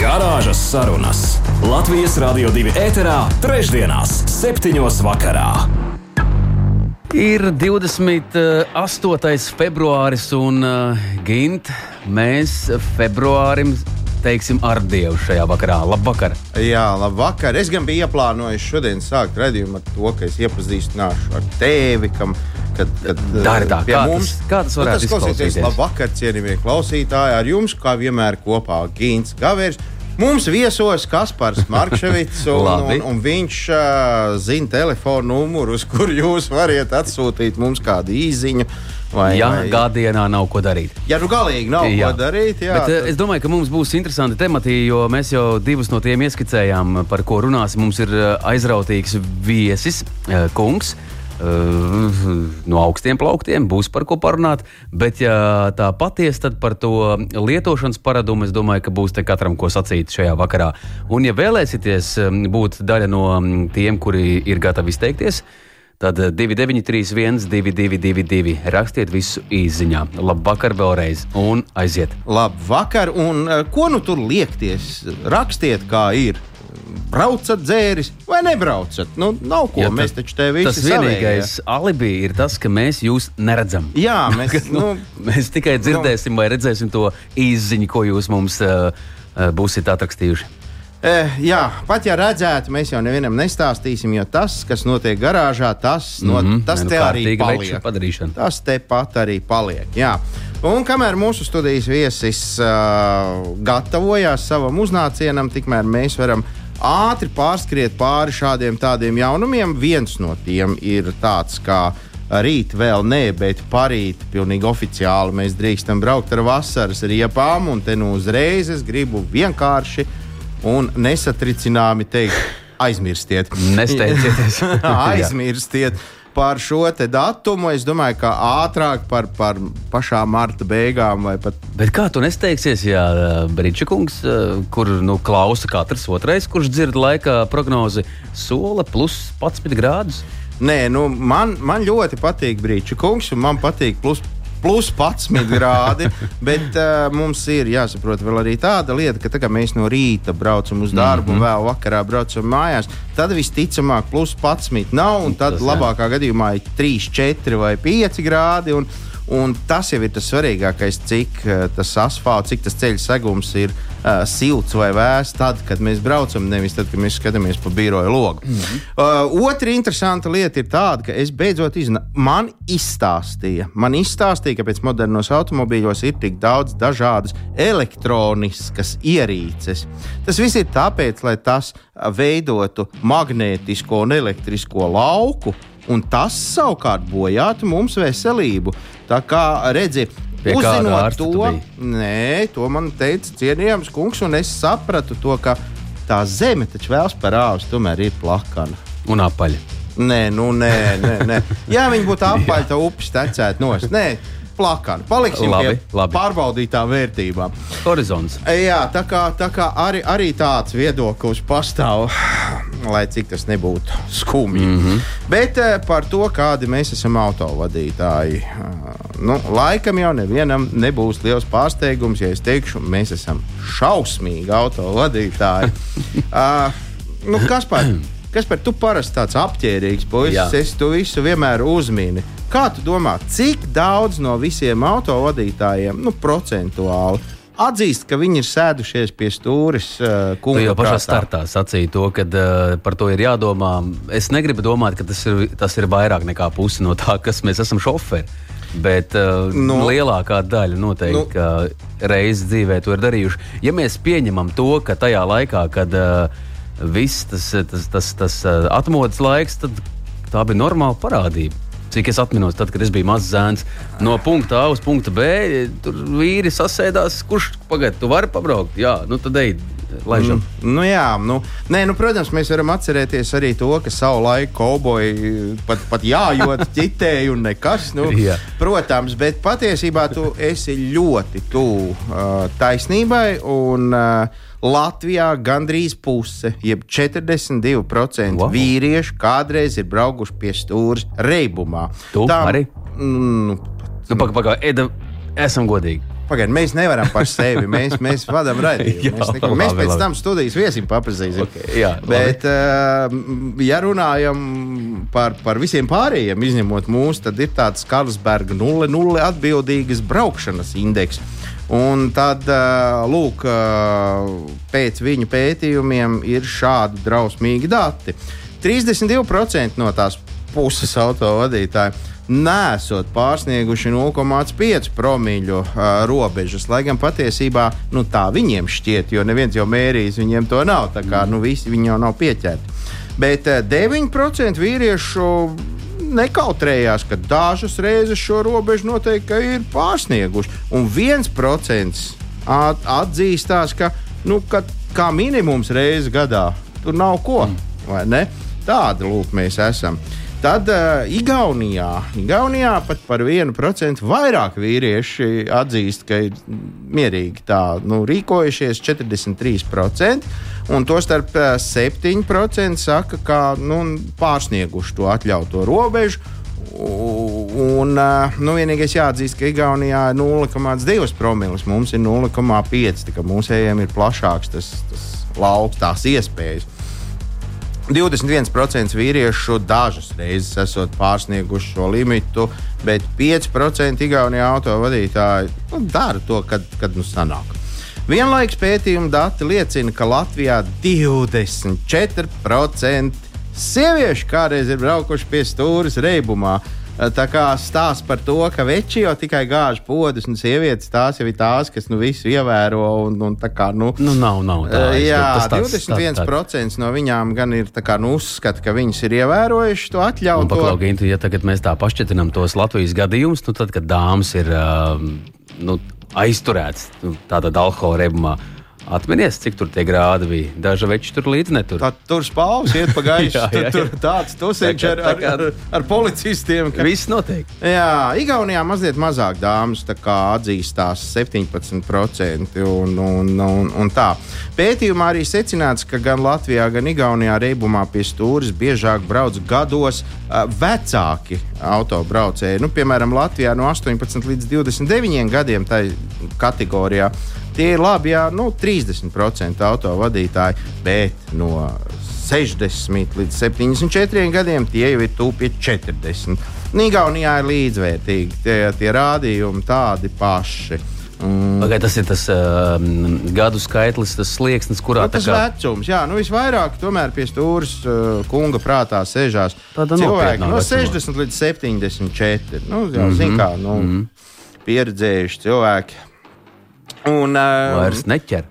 Garāžas sarunas Latvijas Rādio 2 ēterā, trešdienās, septiņos vakarā. Ir 28. februāris, un uh, Gint, mēs februārim teiksim ar Dievu šajā vakarā. Labvakar! Jā, labvakar! Es gan biju ieplānojis šodien sākt redzējumu ar to, ka es iepazīstināšu ar tevi. Kam, kad, kad, pie kā mums, tas- kā tas varētu nu, klausīties. izklausīties? Labvakar, cienījamie klausītāji! Ar jums, kā vienmēr, kopā Gīns Gavērs. Mums viesos Kaspars Markevits, un, un, un viņš uh, zina telefonu numuru, uz kuru jūs varat atsūtīt mums kādu īziņu. Vai, Jā, vai- gādienā nav ko darīt. ja nu galīgi nav Jā. ko darīt, jā, Bet, eh, tad- es domāju, ka mums būs interesanti temati, jo mēs jau divus no tiem ieskicējām, par ko runāsim. Mums ir eh, aizrautīgs viesis, eh, kungs. No augstiem plauktiem būs par ko parunāt, bet, ja tā patiesi, tad par to lietošanas paradumu es domāju, ka būs te katram ko sacīt šajā vakarā. Un, ja vēlēsieties būt daļa no mm, tiem, kuri ir gatavi izteikties, Tad 293, 222, rakstiet visu īsiņā. Labvakar, vēlreiz, un aiziet. Labvakar, un eh, ko nu tur liekties? Rakstiet, kā ir. Braucat dzēris vai nebraucat? Nu, nav ko. Ja, mēs taču te visi Tas vienīgais alibi ir tas, ka mēs jūs neredzam. Jā, mēs, nu, nu, mēs tikai dzirdēsim vai redzēsim to īsiņu, ko jūs mums uh, būsiet atrakstījuši. Eh, jā, pat ja redzētu, mēs jau nevienam nestāstīsim, jo tas, kas notiek garāžā, tas, no, mm -hmm, tas ne, nu, te arī paliek. Tas tepat arī paliek. Jā. Un kamēr mūsu studijas viesis uh, gatavojās savam uznācienam, tikmēr mēs varam ātri pārskriet pāri šādiem tādiem jaunumiem. Viens no tiem ir tāds, kā rīt vēl nē, bet parīt pilnīgi oficiāli mēs drīkstam braukt ar vasaras riepām. Un te nu uzreiz es gribu vienkārši un nesatricināmi teikt, aizmirstiet. Nesteidzieties. Aizmirstiet par šo datumu. Es domāju, ka ātrāk par, par pašām marta beigām vai pat. Bet kā tu nesteigsies, ja Brīsīs kungs, uh, kur nu, klausa katrs otrais, kurš dzird laika prognozi, sola plus 11 grādus? Nē, nu, man, man ļoti patīk kungs, un man patīk plus. Plus 11 grādi, bet uh, mums ir jāsaprot vēl arī tāda lieta, ka tā kā mēs no rīta braucam uz darbu mm -hmm. un vēl vakarā braucam mājās, tad visticamāk plus 11 nav, un tad Tas, jā. labākā gadījumā ir 3, 4 vai 5 grādi. Un, Un tas jau ir tas svarīgākais, cik uh, tas asfalts, cik tas ceļš segums ir uh, silts vai vēss, tad, kad mēs braucam, nevis tad, kad mēs skatāmies pa biroja logu. Mm -hmm. uh, otra interesanta lieta ir tāda, ka es beidzot izzināju, man izstāstīja, man izstāstīja, ka pēc modernos automobīļos ir tik daudz dažādas elektroniskas ierīces. Tas viss ir tāpēc, lai tas veidotu magnētisko un elektrisko lauku un tas savukārt bojātu mums veselību. Tā kā redzi, Pie uzzinot to, nē, to man teica cienījams kungs, un es sapratu to, ka tā zeme taču vēlas parādīt, tomēr ir plakana. Un apaļ. Nē, nu, nē, nē, nē. Jā, viņi būtu apaļi, tad upes tecētu nost. Nē, plakana. Paliksim Labi, pie labi. pārbaudītām vērtībām. Horizons. Jā, tā kā, tā kā arī, arī tāds viedoklis pastāv, lai cik tas nebūtu skumji. Mm -hmm. Bet eh, par to, kādi mēs esam autovadītāji. Uh, nu, laikam jau nevienam nebūs liels pārsteigums, ja es teikšu, mēs esam šausmīgi autovadītāji. uh, nu, kas par? Kas par tu parasti tāds apģērbīgs puisis, es to visu vienmēr uzmini. Kā tu domā, cik daudz no visiem autovadītājiem, nu, procentuāli, atzīst, ka viņi ir sēdušies pie stūres uh, Tu jau pašā prātā? startā sacīji to, ka uh, par to ir jādomā. Es negribu domāt, ka tas ir, tas ir vairāk nekā puse no tā, kas mēs esam šoferi. Bet uh, Nu. lielākā daļa noteikti nu, reizes dzīvē to ir darījuši. Ja mēs pieņemam to, ka tajā laikā, kad uh, viss tas, tas, tas, tas uh, atmodas laiks, tad tā bija normāla parādība. Cik es atceros, tad, kad es biju mazs zēns, no punkta A uz punktu B, tur vīri sasēdās, kurš pagaidi, tu vari pabraukt. Jā, nu tad ej, laižam. Mm, nu, jā, nu, nē, nu, protams, mēs varam atcerēties arī to, ka savu laiku kauboji pat, pat jājot ķitēji un nekas. Nu, Jā. protams, bet patiesībā tu esi ļoti tuvu uh, taisnībai. Un, uh, Latvijā gandrīz puse, jeb 42% Wow. vīriešu kādreiz ir braukuši pie stūres reibumā. Tu arī? Mm, Nu, Pagaid, pagaid, Eda, esam godīgi. Pagaidiet, mēs nevaram par sevi. Mēs, mēs vadām raidījumu. Mēs, neko, mēs pēc tam studijas viesim papazīsim. Ok, jā. Bet, uh, ja runājam par, par visiem pārējiem, izņemot mūsu, tad ir tāds Karlsberga 0,0 atbildīgas braukšanas indeks. Un tad, uh, lūk, uh, pēc viņu pētījumiem ir šādi drausmīgi dati. 32% no tās puses autovadītāju nesot pārsnieguši 0,5 promīļu uh, robežas, lai gan patiesībā nu, tā viņiem šķiet, jo neviens jau mērījis, viņiem to nav. Tā kā nu, visi viņi jau nav pieķerti. Bet uh, 9% vīriešu nekautrējās, ka dažas reizes šo robežu noteikti ir pārsnieguši. Un 1% at, atzīstās, ka, nu, ka kā minimums reizes gadā tur nav ko. ne? Tāda lūk, mēs esam. Tad uh, Igaunijā, Igaunijā pat par 1% vairāk vīrieši atzīst, ka ir mierīgi tā nu, rīkojušies 43%, un tostarp uh, 7% saka, ka nu, pārsnieguši to atļautu robežu. Un, uh, nu, vienīgais jāatzīst, ka Igaunijā ir 0,2 promils, mums ir 0,5. Tā kā mūsējiem ir plašāks tas, tas lauks, tās iespējas. 21% vīriešu dažas reizes esot pārsnieguši šo limitu, bet 5% Igaunijā autovadītāji nu, dara to, kad, kad nu sanāk. Vienlaikus pētījuma dati liecina, ka Latvijā 24% sieviešu kādreiz ir braukuši pie stūres reibumā. Tā kā stāsta par to, ka veči jau tikai gāž podus, un sievietes tās jau ir tās, kas nu visu ievēro. Un, un kā, nu, Nu, nav, nav. Tā, Uh, es- jā, tas tāds- tāds- 21% no viņām gan ir kā, nu, uzskata, ka viņas ir ievērojušas to atļautu. paklausīt, ja tagad mēs tā pašķitinām tos Latvijas gadījumus, nu, tad, kad dāmas ir um, nu, aizturētas nu, tādā alkohola rebumā, atminies, cik tur tie grādi bija. Daži veči tur līdzi netur. Tā, tur spāvis iet pa gaisu. Jā, jā, jā. tur tāds tusiņš ar, ar, ar, ar policistiem. Ka... Viss notiek. Jā, Igaunijā mazliet mazāk dāmas atzīstās 17%. Un, un, un, un tā. Pētījumā arī secināts, ka gan Latvijā, gan Igaunijā reibumā pie stūres biežāk brauc gados uh, vecāki autobraucēji. Nu, piemēram, Latvijā no 18 līdz 29 gadiem tā kategorijā. Tie ir labi, jā, nu, 30% autovadītāji, bet no 60 līdz 74 gadiem tie jau ir tupi 40. Igaunijā ir līdzvērtīgi tie, tie rādījumi tādi paši. Mm. Pagaid, tas ir tas um, gadu skaitlis, tas slieksnis, kurā Nu, tas kā vecums, jā, nu visvairāk tomēr pie stūres uh, kunga prātā sēžās Tāda cilvēki nopietnā no vecumā. 60 līdz 74. Nu, jau, mm -hmm. kā, nu, mm -hmm. pieredzējuši cilvēki. Un, uh, vairs neķer.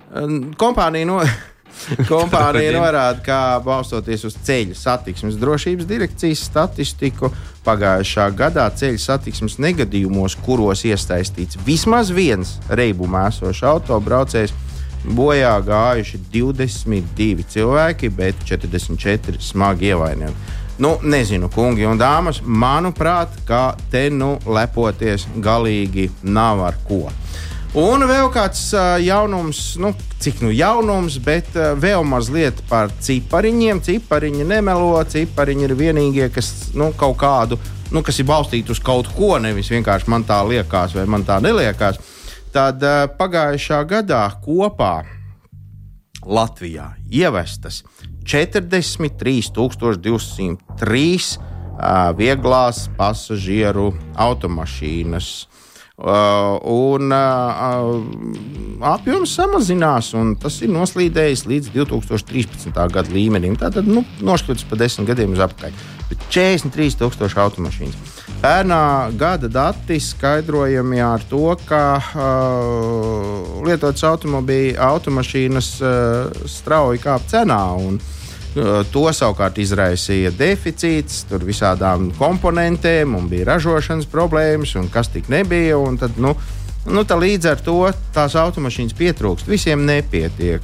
Kompānija, no, kompānija norāda, ka balstoties uz ceļu satiksmes drošības direkcijas statistiku, pagājušā gadā ceļu satiksmes negadījumos, kuros iesaistīts vismaz viens reibumā esošs autobraucējs, bojā gājuši 22 cilvēki, bet 44 smagi ievainoti. Nu, nezinu, kungi un dāmas, manuprāt, ka te nu lepoties galīgi nav ar ko. Un vēl kāds uh, jaunums, nu, cik nu jaunums, bet uh, vēl mazliet par cipariņiem. Cipariņi nemelo, cipariņi ir vienīgie, kas nu, kaut kādu, nu, kas ir balstīti uz kaut ko, nevis vienkārši man tā liekas vai man tā neliekas. Tad uh, pagājušā gadā kopā Latvijā ievestas 43,203 uh, vieglās pasažieru automašīnas. Uh, un uh, apjoms samazinās, un tas ir noslīdējis līdz 2013. gada līmenim. Tātad nu, nošķirts pa desmit gadiem uz. Bet 43,000 automašīnas. Pērnā gada dati skaidrojami ar to, ka uh, lietotas automobīļa automašīnas uh, strauji kāp cenā. Un, Uh, To savukārt izraisīja deficīts, tur visādām komponentēm, un bija ražošanas problēmas, un kas tik nebija. Tad, nu, Nu, līdz ar to tās automašīnas pietrūkst. Visiem nepietiek.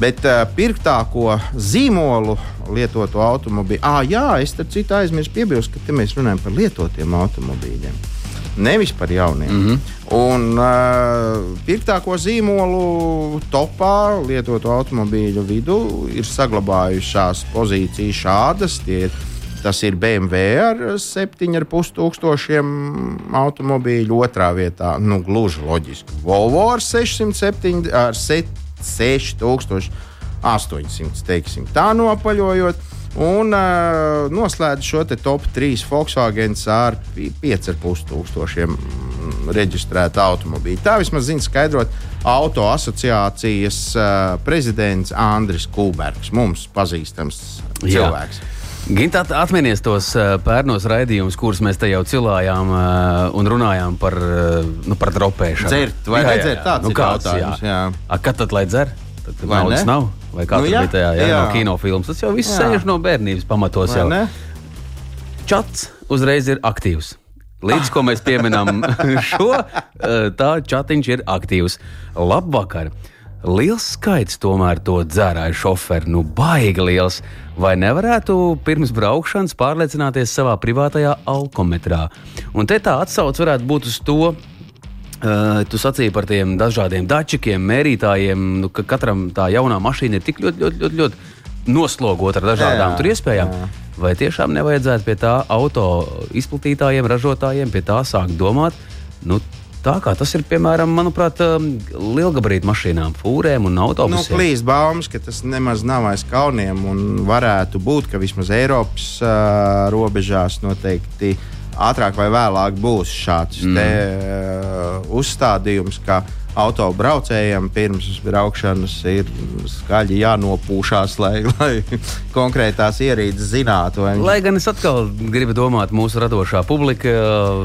Bet pirktāko zīmolu lietotu automobīļu, ah, jā, es tam citu aizmirsu piebilst, ka mēs runājam par lietotiem automobīļiem. Nevis par jauniem. Mm -hmm. Un uh, pirktāko zīmolu topā lietotu automobīļu vidū ir saglabājušās pozīcijas šādas. Ir Tas ir BMW ar 7,5 tūkstošiem automobīļu. Otrā vietā, nu, gluži loģiski, Volvo ar 607, ar 6800, teiksim, tā nopaļojot. Un uh, noslēdz šo top 3 Volkswagen ar 5,5 tūkstošiem reģistrētu automobīļu. Tā vismaz zina skaidrot auto asociācijas uh, prezidents Andris Kulbergs, mums pazīstams cilvēks. Jā. Gintā, atcerieties tos pērnos raidījumus, kurus mēs te jau cilājām un runājām par, nu, par dropēšanu. Dzert vai nedzert? Tāds nu, ir kāds, jautājums. Jā. Jā. A, kad tad lai dzer? Tad, vai naudas nav? Vai kā nu, jā, bija tajā jā, jā. no kinofilmas? Tas jau viss sēž no bērnības pamatos. Vai jau. Ne? Čats uzreiz ir aktīvs. Līdz ko mēs pieminam šo, tā chatiņš ir aktīvs. Labvakar! Liels skaits tomēr to dzērāju šoferu, nu baigi liels. Vai nevarētu pirms braukšanas pārliecināties savā privātajā alkometrā? Un te tā atsauce varētu būt uz to, Uh, tu sacīji par tiem dažādiem dačikiem, mērītājiem, nu, ka katram tā jaunā mašīna ir tik ļoti, ļoti, ļoti, ļoti noslogota ar dažādām jā, iespējām. Jā. Vai tiešām nevajadzētu pie tā auto izplatītājiem, ražotājiem, pie tā sākt domāt? Nu, Tā kā tas ir, piemēram, manuprāt, lielgabarītu mašīnām, fūrēm un autobusiem. Nu, Klīst baumas, ka tas nemaz nav aiz kauniem un varētu būt, ka vismaz Eiropas uh, robežās noteikti ātrāk vai vēlāk būs šāds mm. te, uh, uzstādījums, ka autobraucējiem pirms braukšanas ir skaļi jānopūšās, lai, lai konkrētās ierīces zinātu. Viņi... Lai gan es atkal gribu domāt, mūsu radošā publika,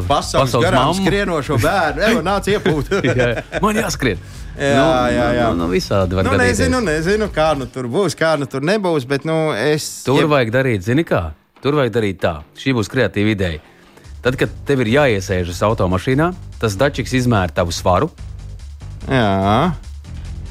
pasaules, pasaules garām skrienošo bērnu, Evo, nāc iepūt. jā, man jāskrien. Jā, nu, jā, jā. Nu, nu, visādi var nu, gadīties. Nezinu, nezinu, kā nu tur būs, kā nu tur nebūs, bet nu, es. Tur ja... vajag darīt, zini kā? Tur vajag darīt tā. Šī būs kreatīva ideja. Tad, kad tev ir jāiesēžas automašīnā, tas dačiks izmēra tavu svaru, Jā.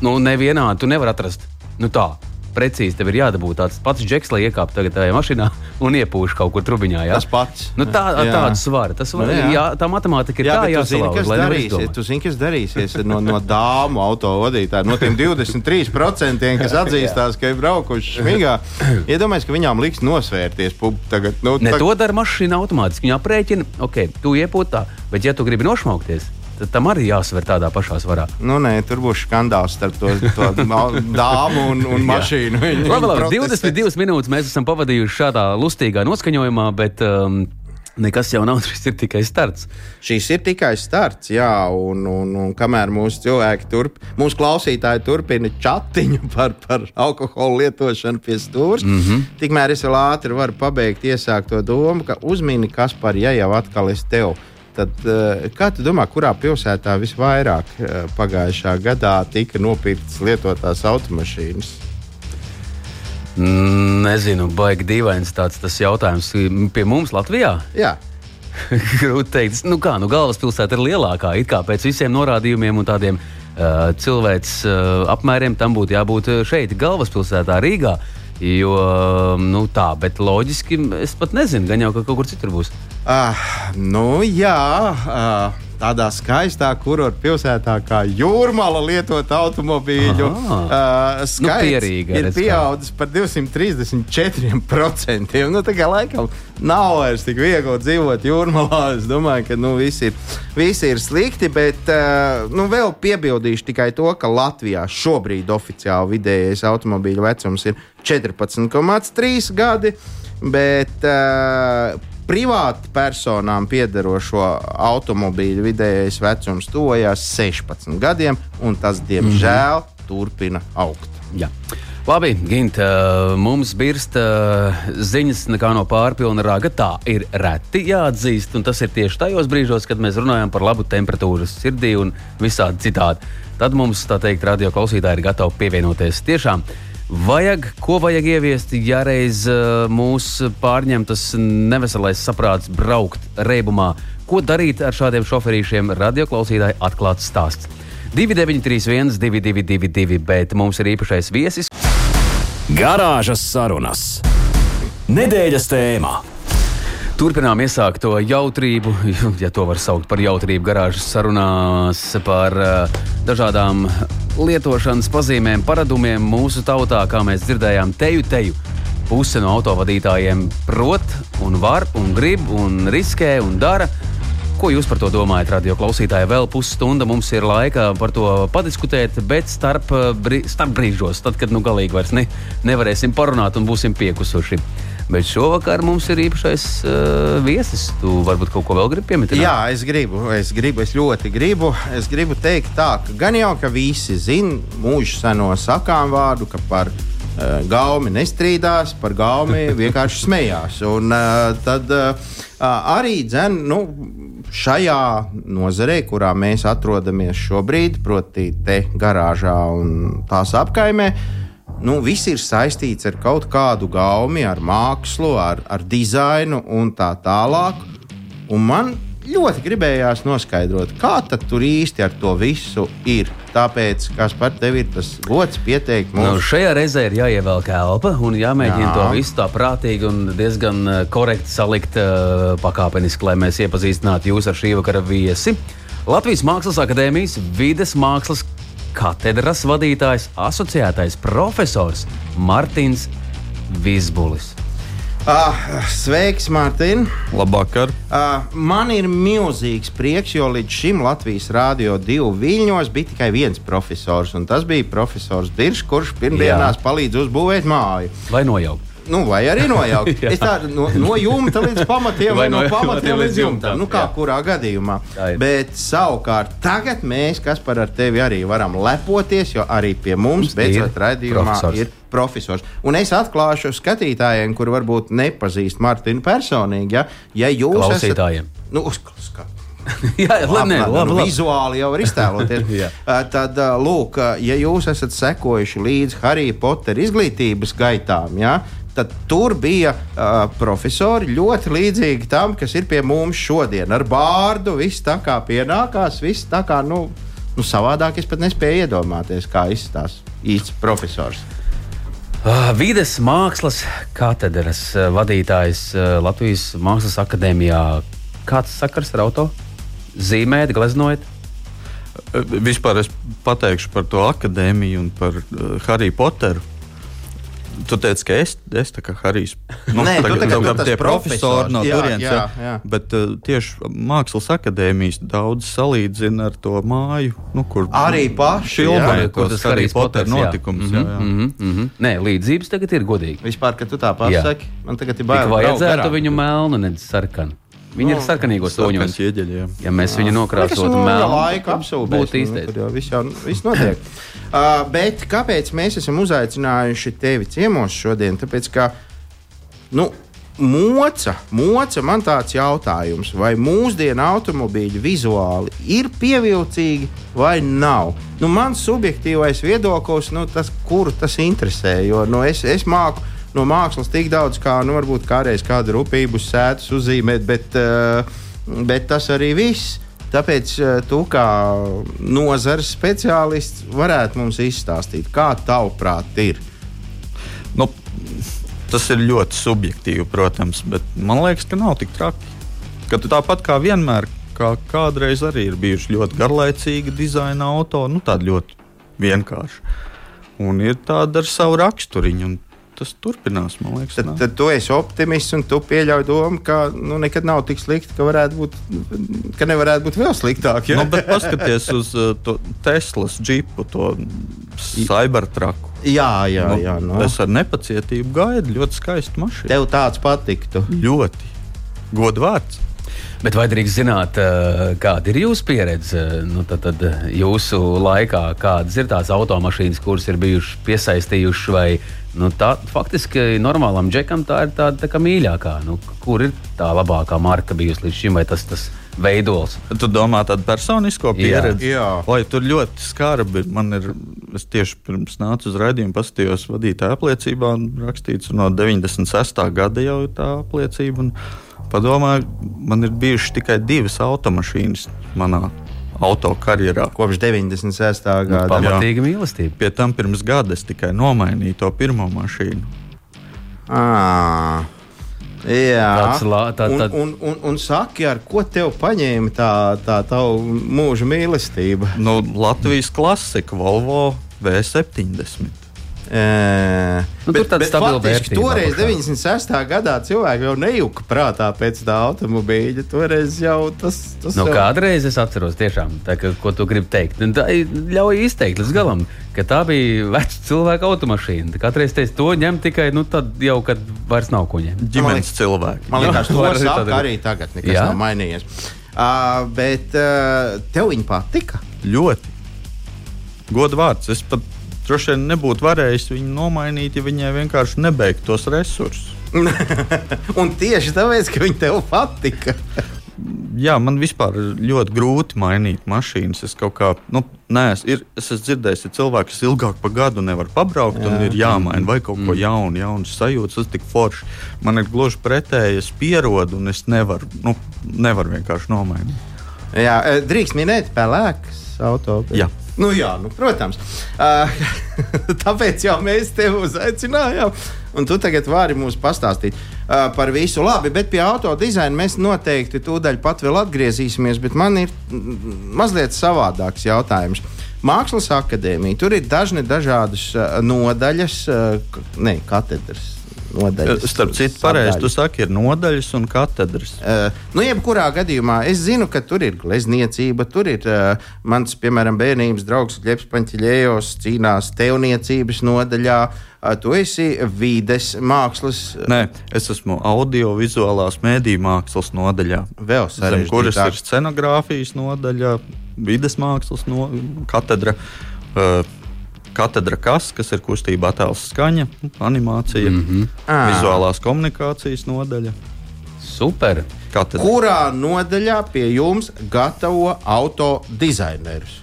Nu, nevienādi tu nevari atrast. Nu, tā precīzi tev ir jādabūt tāds pats džeks, lai iekāptu tagad tajā mašīnā un iepūš kaut kur trubiņā. Jā? Tas pats. Nu, tā, jā. Tāda svara. Tas var, nu, jā. Jā, tā matemātika ir jā, tā jāsalauž. Kas darīsies? Tu zini, kas darīsies no, no dāmu auto vadītājiem, no tiem 23%, kas atzīstās, ka ir braukuši šmigā. Iedomājieties, ka viņām liks nosvērties. Tagad, nu, ne, tag... To dara mašīna automātiski. Viņa aprēķina, ok, tu iepūtā, bet ja tu gribi nošmaukties, tad tam arī jāsver tādā pašā svarā. Nu, nē, tur būs skandāls starp to, to dāmu un, un mašīnu. Labi, labi, 22 minūtes mēs esam pavadījuši šādā lustīgā noskaņojumā, bet. Um, Nekas jau nav, šis ir tikai starts. Šis ir tikai starts, jā, un, un, un kamēr mūsu cilvēki turpina, mūsu klausītāji turpina chatiņu par, par alkohola lietošanu pie stūra, mm -hmm. tikmēr es vēl ātri varu pabeigt iesākt to domu, ka uzmini, kas par ja jau atkal es tevi Tad, eh, kā tu domā, kurā pilsētā visvairāk eh, pagājušā gadā tika nopirktas lietotās automašīnas? Mm, nezinu, baigi dīvains tāds jautājums. Pie mums Latvijā? Jā. Grūti teikt, nu kā, nu galvaspilsēta ir lielākā. It kā pēc visiem norādījumiem un tādiem uh, cilvēks uh, apmēriem tam būtu jābūt šeit, galvaspilsētā, Rīgā. Jo nu, tā, bet loģiski es pat nezinu, gan jau ka kaut kur citur būs. Uh, nu, jā, uh, tādā skaistā kurorta pilsētā kā Jūrmāla lietot automobīļu uh, skaits nu, ir pieaudzis par 234%. Nu, tā kā laikam nav vairs tik viegli dzīvot Jūrmālā. Es domāju, ka nu, visi, ir, visi ir slikti, bet uh, nu, vēl piebildīšu tikai to, ka Latvijā šobrīd oficiāli vidējais automobīļu vecums ir 14,3 gadi. Bet uh, privāti personām piederošo automobīļu vidējais vecums tuvojas 16 gadiem, un tas, diemžēl, mm -hmm. turpina augt. Jā. Labi, Gint, mums birst ziņas no pārpilna raga. Tā ir reti jāatzīst, un tas ir tieši tajos brīžos, kad mēs runājam par labu temperatūras sirdī un visādi citādi. Tad mums, tā teikt, radio klausītāji ir gatavi pievienoties. Tiešām Vajag, ko vajag ieviest, ja reiz uh, mūs pārņem tas neveselais saprāts braukt reibumā? Ko darīt ar šādiem šoferīšiem? Radioklausītāji atklāts stāsts. 2931, 222, bet mums ir īpašais viesis. Garāžas sarunas. Nedēļas tēmā. Turpinām iesākt to jautrību, ja to var saukt par jautrību, garāžas sarunās par uh, dažādām lietošanas pazīmēm, paradumiem mūsu tautā, kā mēs dzirdējām, teju teju. Puse no autovadītājiem prot, un var, un grib, un riskē, un dara. Ko jūs par to domājat, radio klausītāji? Vēl pusstunda mums ir laika par to padiskutēt, bet starp, brī, starp brīžos, tad, kad nu galīgi vairs ne, nevarēsim parunāt un būsim piekusuši. Bet šovakar mums ir īpašais uh, viesis. Tu varbūt kaut ko vēl gribi pieminēt? Jā, es gribu, es gribu, es ļoti gribu. Es gribu teikt, tā, ka gan jau ka visi zina mūža seno sakām vārdu, ka par uh, gaumi nestrīdās, par gaumi vienkārši smējās. Un uh, tad uh, arī dzen, nu, šajā nozarē, kurā mēs atrodamies šobrīd, proti, te garāžā un tās apkaimē nu, viss ir saistīts ar kaut kādu gaumi, ar mākslu, ar, ar dizainu un tā tālāk. Un man ļoti gribējās noskaidrot, kā tur īsti ar to visu ir. Tāpēc, kas par tevi ir tas gods pieteikt Nu, mums? šajā reizē ir jāievelk elpa un jāmēģina Jā. to visu tā prātīgi un diezgan uh, korekti salikt uh, pakāpeniski, lai mēs iepazīstinātu jūs ar šī vakara viesi. Latvijas Mākslas akadēmijas vides mākslas katedras vadītājs, asociētais profesors Martins Vizbulis. Ah, sveiks, Mārtiņ! Labvakar! Uh, man ir milzīgs prieks, jo līdz šim Latvijas Rādio 2 viļņos bija tikai viens profesors, un tas bija profesors Diršs, kurš pirmdienās palīdz uzbūvēt māju. Vai nojaukt? Nu, vai arī nojaukt. Jā. Es tādu no, no jumta līdz pamatiem, Vai no no- pamatiem līdz jumtam. Nu, kā jā. kurā gadījumā. Bet savukārt tagad mēs, kas par ar tevi arī varam lepoties, jo arī pie mums Ir beidzot raidījumā profesors. ir profesors. Un es atklāšu skatītājiem, kur varbūt nepazīst Martinu personīgi, ja, ja jūs Klausītājiem. esat. Nu, uzklausk, Jā, labi, nē, Apmēram, labi, nu, labi. Vizuāli jau var iztēloties. Jā. Uh, Tad, uh, lūk, uh, ja jūs esat sekojuši līdzi Harry Potter izglītības gaitām, ja, tad tur bija uh, profesori ļoti līdzīgi tam, kas ir pie mums šodien. Ar bārdu viss tā kā pienākās, viss tā kā, nu, nu savādāk es pat nespēju iedomāties, kā izstāsta īsts profesors. Ah, Vides mākslas katedras eh, vadītājs eh, Latvijas Mākslas akadēmijā. Kāds sakars ar auto? Zīmēt, gleznojot? Vispār es pateikšu par to akadēmiju un par Harry Potteru. Tu teici, ka es, es tā kā Harijs. Nu, Nē, tagad- tagad tagad tas tie profesors. profesori no turienes. jā, jā. Bet uh, tieši Mākslas akadēmijas daudz salīdzina ar to māju, nu, kur Arī paši, filmē jā. Kur tos Harry Potter notikums. Jā, jā. Mm -hmm, mm -hmm. Nē, līdzības tagad ir godīgi. Vispār, kad tu tā Jā. pasaki, man tagad ir bail. vajadzētu viņu melnu, nevis sarkanu. Viņi ir sarkanīgos Sarkans toņos. Ja mēs viņu nokrāsotu nu, melnu, laika apsūdzēs. būtu īstais. Jau viss, jau, viss notiek. uh, bet kāpēc mēs esam uzaicinājuši tevi ciemos šodien? Tāpēc, ka, nu, Moca, moca, man tāds jautājums, vai mūsdienu automobīļi vizuāli ir pievilcīgi vai nav? Nu, mans subjektīvais viedoklis, nu, tas, kuru tas interesē, jo nu, es, es māku no mākslas tik daudz, kā nu, varbūt kādreiz kādu rūpību sēdus uzzīmēt, bet, uh, bet tas arī viss. Tāpēc uh, tu kā nozares speciālists varētu mums izstāstīt, kā tavuprāt ir. Nu, tas ir ļoti subjektīvi, protams, bet man liekas, ka nav tik traki. Ka tu tāpat kā vienmēr, kā kādreiz arī ir bijuši ļoti garlaicīgi dizaina auto, nu tādi ļoti vienkārši. Un ir tāda ar savu raksturiņu. un Tas turpinās, man liekas. Tad, tad tu esi optimists un tu pieļauj domu, ka nu, nekad nav tik slikti, ka, varētu būt, ka nevarētu būt vēl sliktāk. Ja? Nu, bet paskaties uz uh, to Teslas džipu, to Cybertruku. jā, jā, jā. Nu, Nu. es ar nepacietību gaidu ļoti skaistu mašīnu. Tev tāds patiktu. Ļoti godvārds. Bet vai drīkst zināt, eh, kāda ir jūsu pieredze? Nu, tad, tad jūsu laikā, kādas ir tās automašīnas, kuras ir bijušas piesaistījušas, vai nu, tā faktiski normālam džekam tā ir tāda tā kā mīļākā? Nu, kur ir tā labākā marka bijusi līdz šim, vai tas, tas veidols? Tu domā tādu personisko pieredzi? Jā. Lai tur ļoti skarbi man ir es tieši pirms nācu uz raidījumu, paskatījos vadītāja apliecībā, un rakstīts, no 96. gada jau ir tā apliecība. Padomāju, man ir bijušas tikai divas automašīnas manā autokarjerā. Kopš 96. gada. Pamatīga mīlestība. Pie tam pirms gada es tikai nomainīju to pirmo mašīnu. À, jā, Tāds la- tā- un, tā- un, un, saki, ar ko tev paņēma tā, tā tava mūža mīlestība? Nu, Latvijas klasika Volvo V70. Nu, tur tāda stabila faktiski toreiz, apakšā. 96. gadā, cilvēki jau nejuka prātā pēc tā automobīļa. Toreiz jau tas tas Nu, jau... kādreiz es atceros, tiešām, tā, ka, ko tu gribi teikt. Un Tā ļauj izteikt līdz galam, ka tā bija veca cilvēka automašīna. Tā Katreiz teica, to ņem tikai nu, tad, jau, kad vairs nav ko ņemt. Ģimenes cilvēki. Man liekas, to var tāda- arī tagad. Nekas Jā? nav mainījies. Uh, bet uh, tev viņa patika. Ļoti. Godu vārds. Es pat droši vien nebūtu varējis viņu nomainīt, ja viņai vienkārši nebeigtu tos resursus. Un tieši tāpēc, ka viņa tev patika. Jā, man vispār ir ļoti grūti mainīt mašīnas. Es kaut kā, nu, nē, es, ir, es esmu dzirdējis, ka cilvēki, kas ilgāk par gadu nevar pabraukt, jā. un ir jāmaina vai kaut ko jaunu, jaunu sajūtu, tas tik forši. Man ir gluži pretēji, es pierodu, un es nevaru, nu, nevaru vienkārši nomainīt. Jā, eh, drīkst minēt, pelēks auto. bet- Jā. Nu, jā, nu, protams. Uh, tāpēc jau mēs tevi uzaicinājām. Un tu tagad vari mums pastāstīt uh, par visu labi, bet pie auto dizaina mēs noteikti tūdaļ pat vēl atgriezīsimies. Bet man ir mazliet savādāks jautājums. Mākslas akadēmija, tur ir dažni dažādas uh, nodaļas, ne katedras. Nodaļas, Starp citu, pareizi tu saki, ir nodaļas un katedras. Uh, nu, jebkurā gadījumā es zinu, ka tur ir glezniecība, tur ir uh, mans, piemēram, bērnības draugs Leps Paņķiļējos, cīnās tevniecības nodaļā. Uh, tu esi vides mākslas, Nē, es esmu audio-vizuālās mēdīņu mākslas nodaļā. vēl Zem kuras ir sarežģītāk. scenogrāfijas nodaļa, vides mākslas no, katedra. Uh, Katedra kas, kas ir kustība, attēls, skaņa, animācija, mm -hmm. Vizuālās komunikācijas nodaļa. Super! Katedra. Kurā nodaļā pie jums gatavo auto dizainerus?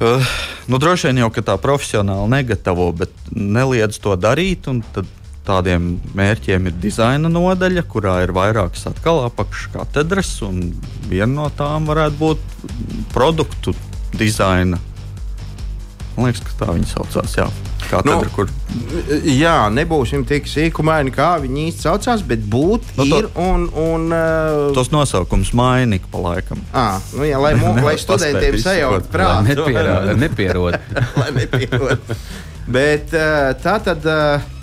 Uh, nu, droši vien jau ka tā profesionāli negatavo, bet neliedz to darīt. un tad Tādiem mērķiem ir dizaina nodaļa, kurā ir vairākas atkal apakškatedras, un viena no tām varētu būt produktu dizaina. Man liekas, ka tā viņa saucās. Jā, katedra, Nu, kur Jā, nebūsim tik sīkumaini, kā viņi īsti saucās, bet būt Nu, nu, to- ir un. un uh, tos nosaukums maina ik pa laikam. À, nu, jā, lai, mu, lai studentiem sajaukt prātu. Nepierod, nepierod. lai nepierod. Bet uh, tā tad. Uh,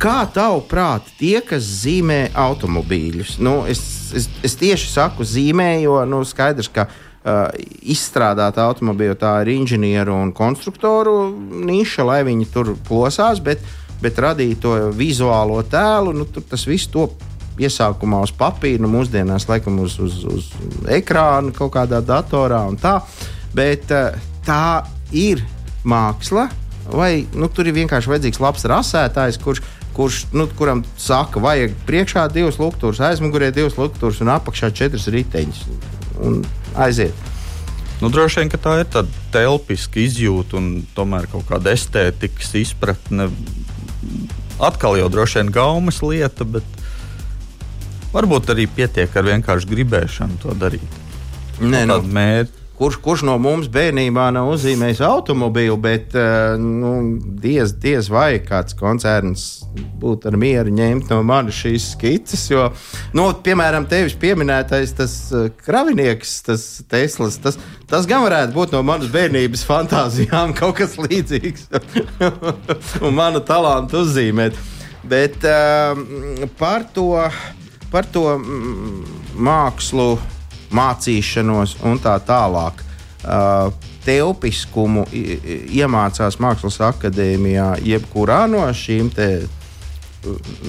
Kā tavuprāt, tie, kas zīmē automobīļus, nu, es, es, es tieši saku zīmē, jo nu, skaidrs, ka uh, izstrādāt automobīlu tā ir inženieru un konstruktoru niša, lai viņi tur plosās, bet, bet radīt to vizuālo tēlu, nu, tas viss top iesākumā uz papīra, nu, mūsdienās laikam uz, uz, uz ekrāna, kaut kādā datorā un tā. Bet uh, tā ir māksla, vai nu, tur ir vienkārši vajadzīgs labs rasētājs, kurš, kurš nu, kuram saka, vajag priekšā divas luktūras, aizmugurē divas luktūras un apakšā četras riteņas. Un aiziet. Nu, droši vien, tā ir tāda telpiska izjūta un tomēr kaut kāda estētikas izpratne. Atkal jau droši vien gaumas lieta, bet varbūt arī pietiek ar vienkārši gribēšanu to darīt. Nē, nu, Tāda mērķa. Kurš, kurš no mums bērnībā nav uzzīmējis automobīlu, bet uh, nu, diez, diez vai kāds koncerns būtu ar mieru ņemt no manis šīs skices. Jo, nu, piemēram, tevis pieminētais tas uh, kravinieks, tas Teslas, tas, tas gan varētu būt no manas bērnības fantāzijām kaut kas līdzīgs un mana talanta uzzīmēt. Bet uh, par to, par to mm, mākslu mācīšanos un tā tālāk. Uh, Telpiskumu iemācās Mākslas akadēmijā, jebkurā no šīm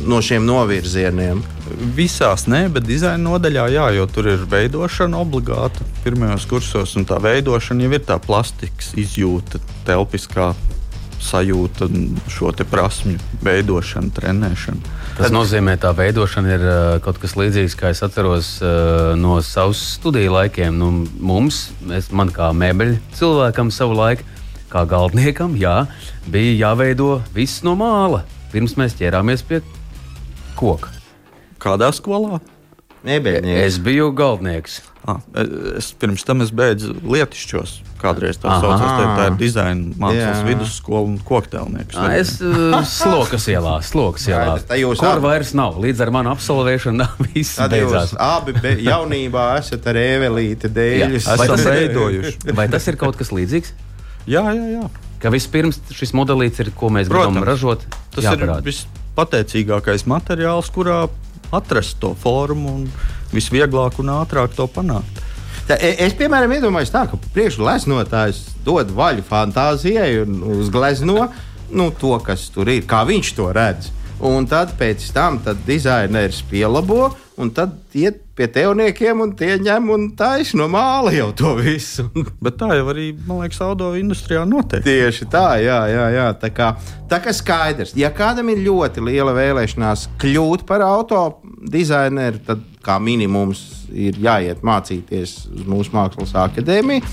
no šiem novirzieniem. Visās nē, bet dizaina nodaļā jā, jo tur ir veidošana obligāta pirmajos kursos, un tā veidošana jau ir tā plastikas izjūta, telpiskā sajūta, un šo te prasmju veidošana, trenēšana. Tas nozīmē, ka tā veidošana ir uh, kaut kas līdzīgs, kā es atceros uh, no savas studiju laikiem. Nu, mums, es, man kā mēbeļu cilvēkam, savu laiku kā galdniekam, jā, bija jāveido viss no māla. Pirms mēs ķērāmies pie koka. Kādā skolā? Nebeļņieks. Es biju galdnieks. Ah, es pirms tam es beidzu lietišķos. Kādreiz tā saucās, tā, tā ir dizaina mākslas Jā. vidusskola un kokteilnieks. Ā, Es uh, slokas ielā, slokas ielā. Kur abi- vairs nav. Līdz ar manu absolvēšanu viss Tad jūs beidzās. abi be, jaunībā esat ar Evelīti dēļus. Vai tas ir- veidojuši. Vai tas ir kaut kas līdzīgs? Jā, jā, jā. Ka vispirms šis modelis ir, ko mēs gribam Protams. ražot, Tas jāparāda. ir vispateicīgākais materiāls, kurā atrast to formu un visvieglāk un ātrāk to panākt. Tā, e- es, piemēram, iedomājos, tā, ka priekšgleznotājs dod vaļu fantāzijai un uzglezno nu, to, kas tur ir, kā viņš to redz. Un tad pēc tam dizaineris pielabo, un tad iet pie teoniekiem, un tie ņem un taisa no māla jau to visu. Bet tā jau arī, man liekas, auto industrijā notiek. Tieši tā, jā, jā, jā. Tā kā, tā kā skaidrs, ja kādam ir ļoti liela vēlēšanās kļūt par auto dizaineru, tad kā minimums ir jāiet mācīties uz mūsu mākslas akadēmiju.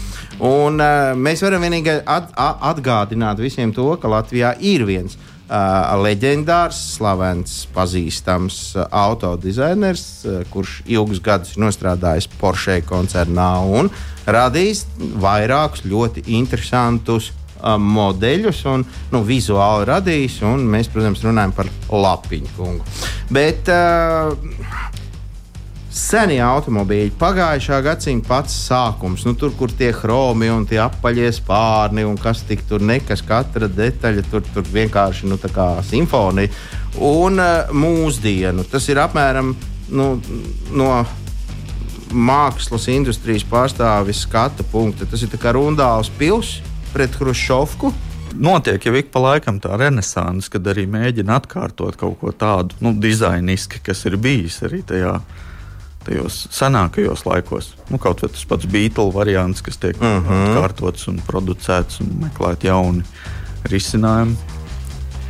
Un, uh, mēs varam vienīgi at, atgādināt visiem to, ka Latvijā ir viens. Uh, leģendārs, slavens, pazīstams uh, autodizainers, uh, kurš ilgus gadus ir strādājis Porsche koncernā un radījis vairākus ļoti interesantus modeļus un nu, vizuāli radījis. un Mēs, protams, runājam par lapiņu kungu. Bet uh, senie automobīļi, pagājušā gadsimta pats sākums, nu, tur, kur tie chromi un tie apaļie spārni un kas tik tur nekas, katra detaļa tur, tur vienkārši nu, tā kā simfonija. Un uh, mūsdienu tas ir apmēram nu, no mākslas industrijas pārstāvis skatu punkta. Tas ir kā Rundāls pils pret Hruškovku. Notiek jau ik pa laikam tā renaissance, kad arī mēģina atkārtot kaut ko tādu nu, dizainiski, kas ir bijis arī tajā. Tajos senākajos laikos, nu, kaut vai tas pats Beatles variants, kas tiek uh Mhm. -huh. atkārtots un producēts un meklēt jauni risinājumi.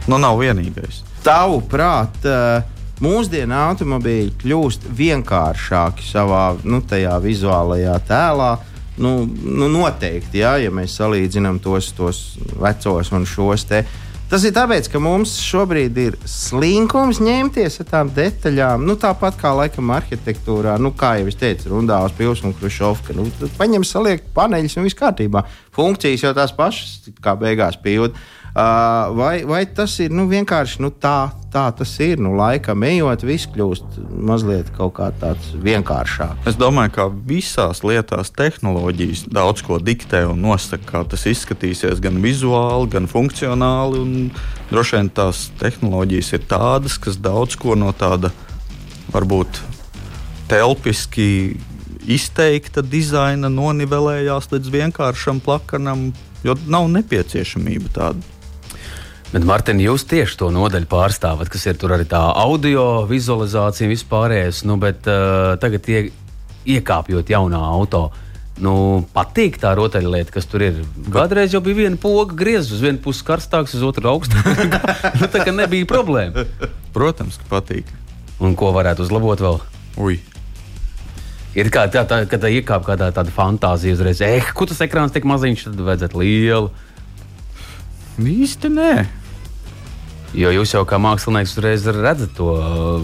Nu, nav vienīgais. Tavuprāt, eh, mūsdienu automobīļi kļūst vienkāršāki savā nu, vizuālajā tēlā. Nu, nu noteikti, jā, ja mēs salīdzinām tos, tos vecos un šos te. Tas ir tāpēc, ka mums šobrīd ir slinkums ņemties ar tām detaļām. Nu, tāpat kā laikam arhitektūrā, nu, kā jau es teicu, Rundāls, Pils un Krušovka. Nu, paņem, saliek paneļus un viss kārtībā. Funkcijas jau tās pašas, kā beigās pildīt. Uh, vai, vai tas ir nu, vienkārši nu, tā, tā tas ir? Nu, laikam ejot, viss kļūst mazliet tāds vienkāršāks. Es domāju, ka visās lietās tehnoloģijas daudz ko diktē un nosaka, kā tas izskatīsies gan vizuāli, gan funkcionāli. un Droši vien tās tehnoloģijas ir tādas, kas daudz ko no tāda varbūt telpiski izteikta dizaina nonivelējās līdz vienkāršam plakanam, jo nav nepieciešamība tāda. Bet, Mārtiņ, jūs tieši to nodaļu pārstāvat, kas ir tur arī tā audio vizualizācija un vispārējais. Nu, bet uh, tagad ie, iekāpjot jaunā auto. Nu, patīk tā rotaļlieta, kas tur ir. Kādreiz jau bija viena poga griezta, uz vienu pusi karstāks, uz otru augstāks. nu, tā kā nebija problēma. Protams, ka patīk. Un ko varētu uzlabot vēl? Ui. Ir kā tā, tā tā iekāp kādā tāda fantāzija uzreiz, eh, kur tas ekrāns tik maziņš, tad vajadzētu lielu. Īsti nē. Jo jūs jau kā mākslinieks uzreiz redzat to,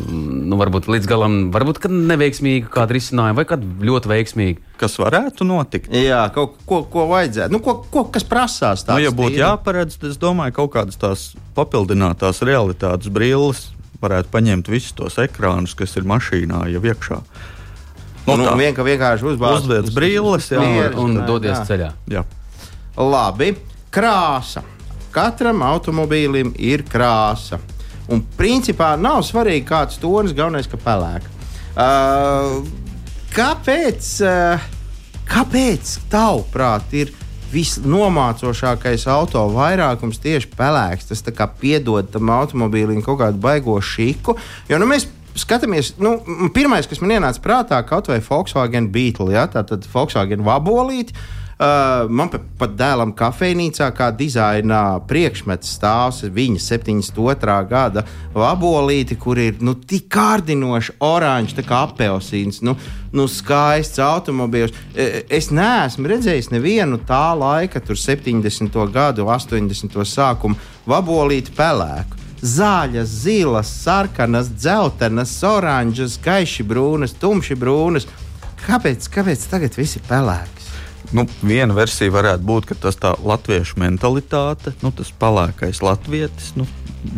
nu, varbūt līdz galam, varbūt neveiksmīgu kādu risinājumu, vai kādu ļoti veiksmīgu. Kas varētu notikt? Jā, kaut ko, ko vajadzētu. Nu, ko, ko, kas prasās? Nu, tāds ja būtu jāparedz, tad es domāju, ka kaut kādas tās papildinātās realitātes brilles varētu paņemt visus tos ekrānus, kas ir mašīnā jau iekšā. Nu, tā. vien, vienkārši uzbāzt Uzliec brilles, jā, Un jā, dodies jā. ceļā. Jā. Labi, krāsa. Katram automobīlim ir krāsa. Un principā nav svarīgi, kāds tonis, galvenais, ka pelēk. Uh, kāpēc, uh, kāpēc tavuprāt, ir visnomācošākais auto vairākums tieši pelēks? Tas tā kā piedod tam automobīlim kaut kādu baigo šiku. Jo, nu, mēs skatāmies, nu, pirmais, kas man ienāca prātā, kaut vai Volkswagen Beetle, ja, tā tad Volkswagen vabolīte. Uh, man pa- pat dēlam kafejnīcā kā dizaina priekšmets stāvs viņa 72. gada vabolīti, kur ir nu, tik kārdinoši oranžs, tā kā apelsīns, nu, nu skaists automobīls. E, Es neesmu redzējis nevienu tā laika, tur 70. gadu, 80. sākumu vabolīti pelēku. Zāļas, zilas, sarkanas, dzeltenas, oranžas, gaiši brūnas, tumši brūnas. Kāpēc, kāpēc tagad viss ir pelēks? Nu, viena versija varētu būt, ka tas tā latviešu mentalitāte, nu, tas palākais latvietis, nu,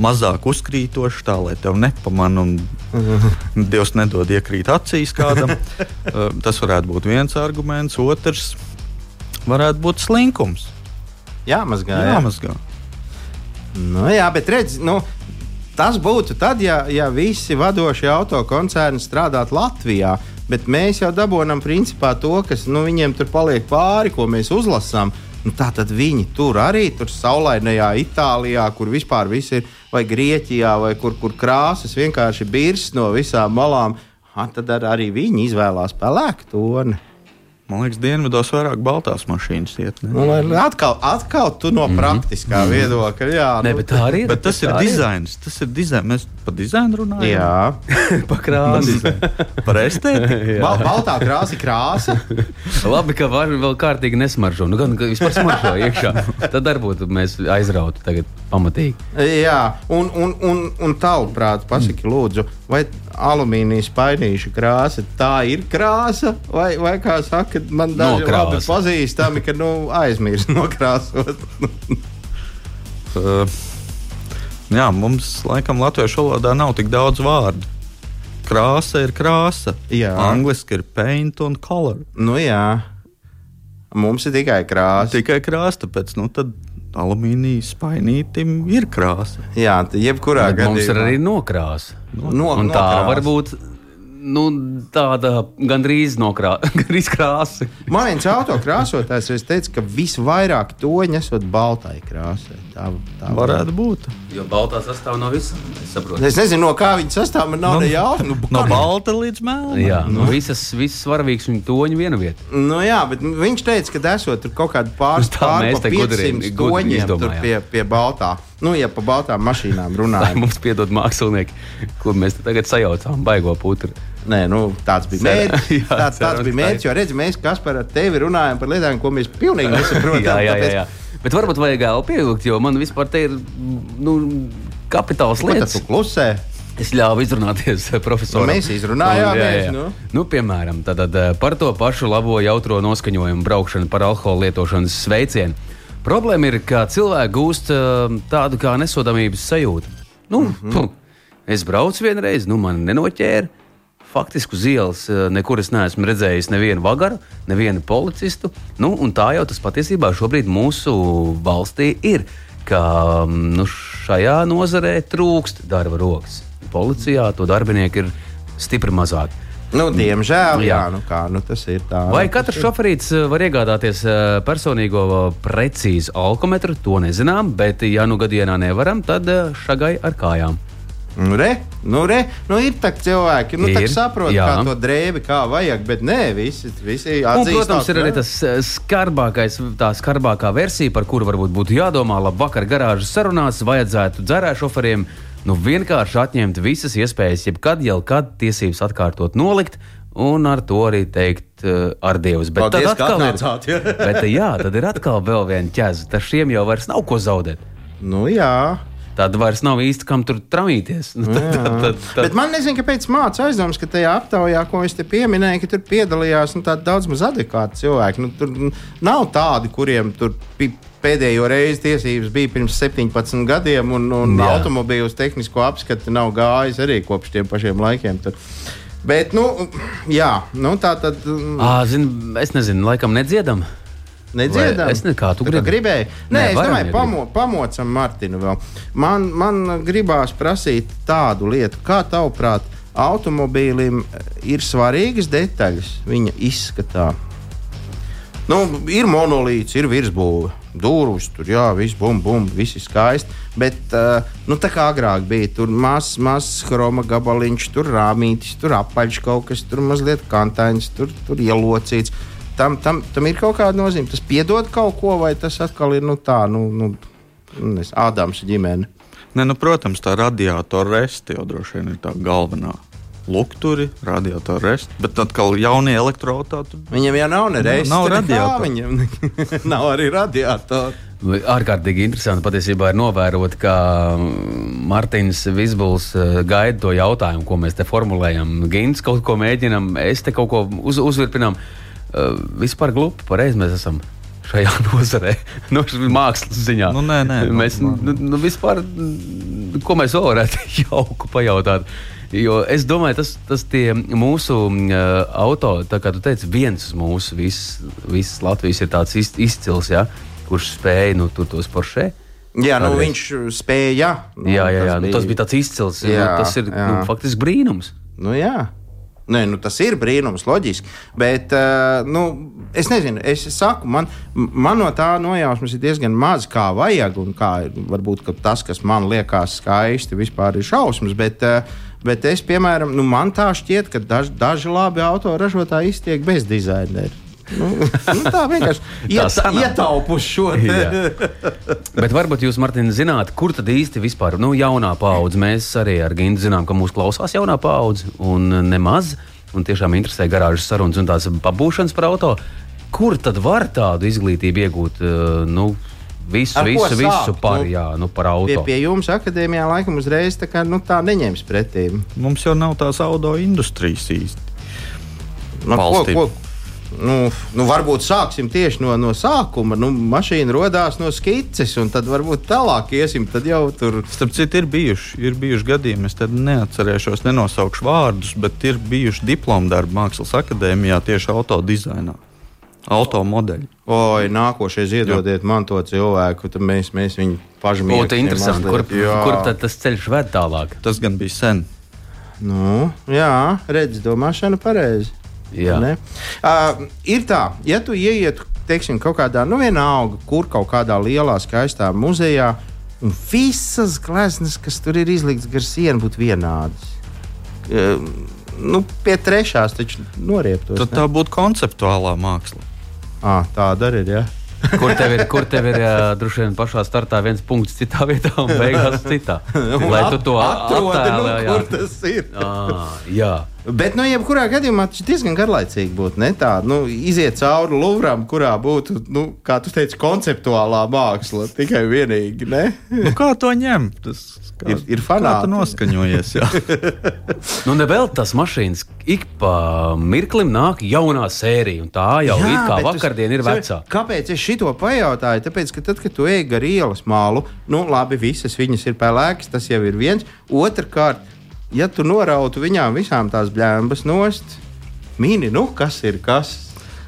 mazāk uzkrītošs, tā lai tev nepamanā un Dievs nedod iekrīt acīs kādam. Tas varētu būt viens arguments. Otrs varētu būt slinkums. Jā, mazgā. Jā, Jāmazgā. nu, jā bet redz, nu, tas būtu tad, ja, ja visi vadošie autokoncerni strādātu Latvijā. Bet mēs jau dabūjām principā to, kas nu, viņiem tur paliek pāri, ko mēs uzlasām. Nu, tā tad viņi tur arī tur saulainajā Itālijā, kur vispār viss ir, vai Grieķijā, vai kur, kur krāsas vienkārši birs no visām malām. Ha, tad ar, arī viņi izvēlās pelēku toni. Man liekas, dienvidos vairāk baltās mašīnas iet. Ne? Nu, lai atkal, atkal tu no praktiskā viedokļa. Jā, Ne, nu, bet tā arī ir. Bet tas ir dizains. Tas ir dizains. Mēs par dizainu runājam. jā. Pa krāsu. Par estētiku. Bal, baltā krāsa ir krāsa. Labi, ka var vēl kārtīgi nesmaržo. Nu, gan vispār smaržo iekšā. Tad varbūt mēs aizrautu tagad pamatīgi. Jā, un, un, un, un tavuprāt, pasaki, lūdzu, vai alumīnijas painīša krāsa tā ir krāsa, vai, vai kā saka, man daži labi pazīstami, ka nu, aizmirst nokrāsot. Uh, jā, mums laikam latviešu valodā nav tik daudz vārdu. Krāsa ir krāsa. Jā. Angliski ir paint un color. nu jā, mums ir tikai krāsa. Tikai krāsa, tāpēc nu, tad alumīnijas painītim ir krāsa. Jā, jebkurā Bet Mums ir gadījumā. arī nokrāsa. No- Un tā nokrāsa. var būt nu, tāda gandrīz nokrā, gandrīz krāsa. Man viens autokrāsotājs teica, ka visvairāk toņi esot baltai krāsai. Tā, tā Varētu būt. Jo baltā sastāv no visam. Es saprotu. Es nezinu, no kā viņi sastāv. Man nav Nu, ne jautājums. Nu, No balta līdz melnam. Jā, nu, visas, visas varavīgas un toņi viena vieta. Nu, jā, bet viņš teica, ka esot tur kaut kāda pāris pār te gudri- 500 gudri toņiem pie, pie Baltā. Nu, ja pa baltām mašīnām runājam. mums piedod mākslinieki, ko mēs tagad sajaucām, baigo putru. Nē, nu, tāds bija mērķis. Jā, Tāds, tāds bija mērķis, jo redz, mēs kas par tevi runājam par lietām, ko mēs pilnīgi nesaprotam. jā, jā, jā, jā. Bet varbūt vajag vēl pievilkt, jo man vispār te ir nu, kapitāls tad lietas. tu klusē? Es ļāvu izrunāties profesoram. Nu, mēs izrunājāmies, jā, jā. nu. Nu, piemēram, tātad, eh, par to pašu labo jautro noskaņojumu, braukšanu par alkohola lietošanas sveicienu. Problēma ir, ka cilvēki gūst eh, tādu kā nesodāmības sajūtu. Nu, mm. -hmm. Es braucu vienreiz, nu man nenoķēra. Faktiski uz ielas eh, nekur es neesmu redzējis nevienu vagaru, nevienu policistu. Nu, tā jau tas patiesībā šobrīd mūsu valstī ir. Ka mm, nu, šajā nozarē trūkst darba rokas. Policijā to darbinieku ir stipri mazāk. Nu, diemžēl, jā, Jā. nu kā, nu tas ir tā. Vai nu, katrs šoferīts eh, var iegādāties eh, personīgo eh, precīzu alkometru? To nezinām, bet, ja nu gadienā nevaram, tad šagai ar kājām. Nu, re, nu, re, nu ir tā cilvēki, nu, Ir, saprot, jā. kā to drēbi, kā vajag, bet nē, visi, visi Un, atzīst. protams, ir arī tas skarbākais, tā skarbākā versija, par kuru varbūt būtu jādomā. Labvakar, garāžas sarunās vajadzētu dzērā šoferiem nu, vienkārši atņemt visas iespējas, jebkad, jau kad tiesības atkārtot nolikt. Un ar to arī teikt, uh, ar Dievu. Bet Paldies, tad ka atkal ir, atnācāt, jā. bet, jā, tad ir atkal vēl viena ķēze. Tad šiem jau vairs nav ko zaudēt. Nu, jā. Tad vairs nav īsti kam tur tramīties. Nu, tad, tad, tad, tad, Bet man nezinu, kāpēc mācās aizdomas, ka tajā aptaujā, ko es te pieminēju, ka tur piedalījās nu, daudz maz adekvāti cilvēki. Nu, tur nav tādi, kuriem tur pi- pēdējo reizi tiesības bija pirms 17 gadiem, un, un Jā. automobīļus tehnisko apskati nav gājis arī kopš tiem pašiem laikiem. Tur. Bet, nu, jā, nu, tā tad. mm, à, zin, es nezinu, laikam nedziedam. Nedzirdam. Vai es ne- kā tu Tā gribi? gribēju. Nē, Nē, es domāju, pamo, pamocam Martinu vēl. Man, man gribās prasīt tādu lietu, kā tavuprāt, automobīlim ir svarīgas detaļas viņa izskatā. Nu, ir monolīts, ir virsbūve, durvis, tur jā, viss bum, bum, viss ir skaisti. Bet, uh, nu, tā kā agrāk bija, tur mazs, mazs chroma gabaliņš, tur rāmītis, tur apaļš kaut kas, tur mazliet kantains, tur, tur ielocīts. tam, tam, tam ir kaut kāda nozīme. Tas piedod kaut ko, vai tas atkal ir nu, tā, nu, nu, nezinu, Ādams ģimene. Ne, nu, protams, tā radiatora resti jau droši vien ir tā galvenā. Lukturi, radiatora resti, bet atkal jaunie elektroautori. Viņam jau nav ne reizes. Nav radiatora. Viņam nav arī radiatora. Ārkārtīgi interesanti patiesībā ir novērot, ka Mārtiņš Visbuls eh, gaida to jautājumu, ko mēs te formulējam. Gins kaut ko mēģinam, es te kaut ko uz, uzvirpinām. Uh, vispār glupi, pareizi mēs esam šajā nozarē, no mākslas ziņā. Nu, nē, nē, mēs, nu, nu, vispār, ko mēs vēl varētu jauku pajautāt? Jo es domāju, tas, tas mūsu uh, auto, tā kā tu teici, viens mūsu visas vis Latvijas ir tāds iz, izcils, ja, kurš spēja nu, tur tos poršē. Jā, nu, viņš spēja. Nu, jā, jā, jā tas, bija... Nu, tas bija tāds izcils. Jā, nu, tas ir jā. nu, faktiski brīnums. Nu, jā. Nē, nu, tas ir brīnums, loģiski. Bet, uh, nu, es nezinu, es saku, man, man no tā nojausmas ir diezgan maz, kā vajag. Kā, varbūt tas, kas man liekas skaisti, vispār ir šausmas. Bet, uh, bet es, piemēram, nu, man tā šķiet, ka daž, daži labi autoražotāji iztiek bez dizainera. Nu, nu, tā vienkārši iet, ietaupuši šo Bet varbūt jūs, Martin, zināt, kur tad īsti vispār nu, jaunā paudze. Mēs arī ar Gintu zinām, ka mūsu klausās jaunā paudze un nemaz. Un tiešām interesē garāžas sarunas un tās pabūšanas par auto. Kur tad var tādu izglītību iegūt? Uh, nu, Visu, Ar visu, visu par, nu, jā, nu, par auto. Pie, pie jums akadēmijā laikam uzreiz tā, kā, nu, tā neņems pretī. Mums jau nav tās auto industrijas īsti. No, nu, ko, ko, nu, nu, varbūt sāksim tieši no, no sākuma. Nu, mašīna radās no skices, un tad varbūt tālāk iesim. Tad jau tur. Starp citu, ir bijuši, ir bijuši gadījumi, es neatcerēšos, nenosaukšu vārdus, bet ir bijuši diplomu darbi Mākslas akadēmijā tieši autodizainā. Automodeļi. Oi, nākošais iedodiet man to cilvēku, tad mēs, mēs viņu pašam Būtu interesanti, kur, kur tad tas ceļš ved tālāk. Tas gan bija sen. Nu, jā, redz, domāšana pareizi. Uh, ir tā, ja tu ieietu teiksim, kaut kādā, nu, vienalga, kur kaut kādā lielā, skaistā muzejā, un visas gleznas, kas tur ir izliktas gar sienu, būtu vienādas. Uh, nu, pie trešās taču norieptos. Tad tā būtu konceptuālā māksla. À, tāda arī ir. Ja? kur tev ir, kur tev ir uh, droši vien pašā startā viens punkts citā vietā un beigās citā. Lai tu to atrodi, nu, kur tas ir. À, jā. Bet, nu, jebkurā gadījumā tas diezgan garlaicīgi būtu. Ne tā, nu, iziet cauri Luvram, kurā būtu, nu, kā tu teici, konceptuālā māksla tikai vienīgi. nu, kā to ņemt? Tas kā, ir, ir fanāti. noskaņojies. nu, nevēl tas mašīnas ik pa mirklim nāk jaunā sērija, un tā jau jā, ir kā vakardien ir vecā. Kāpēc es šito pajautāju? Tāpēc, ka tad, kad tu ej gar ielas mālu, nu, labi, visas viņas ir pelēkas, tas jau ir viens. Otrakārt, ja tu norautu viņām visām tās blēmbas nost, mini, nu, kas ir kas?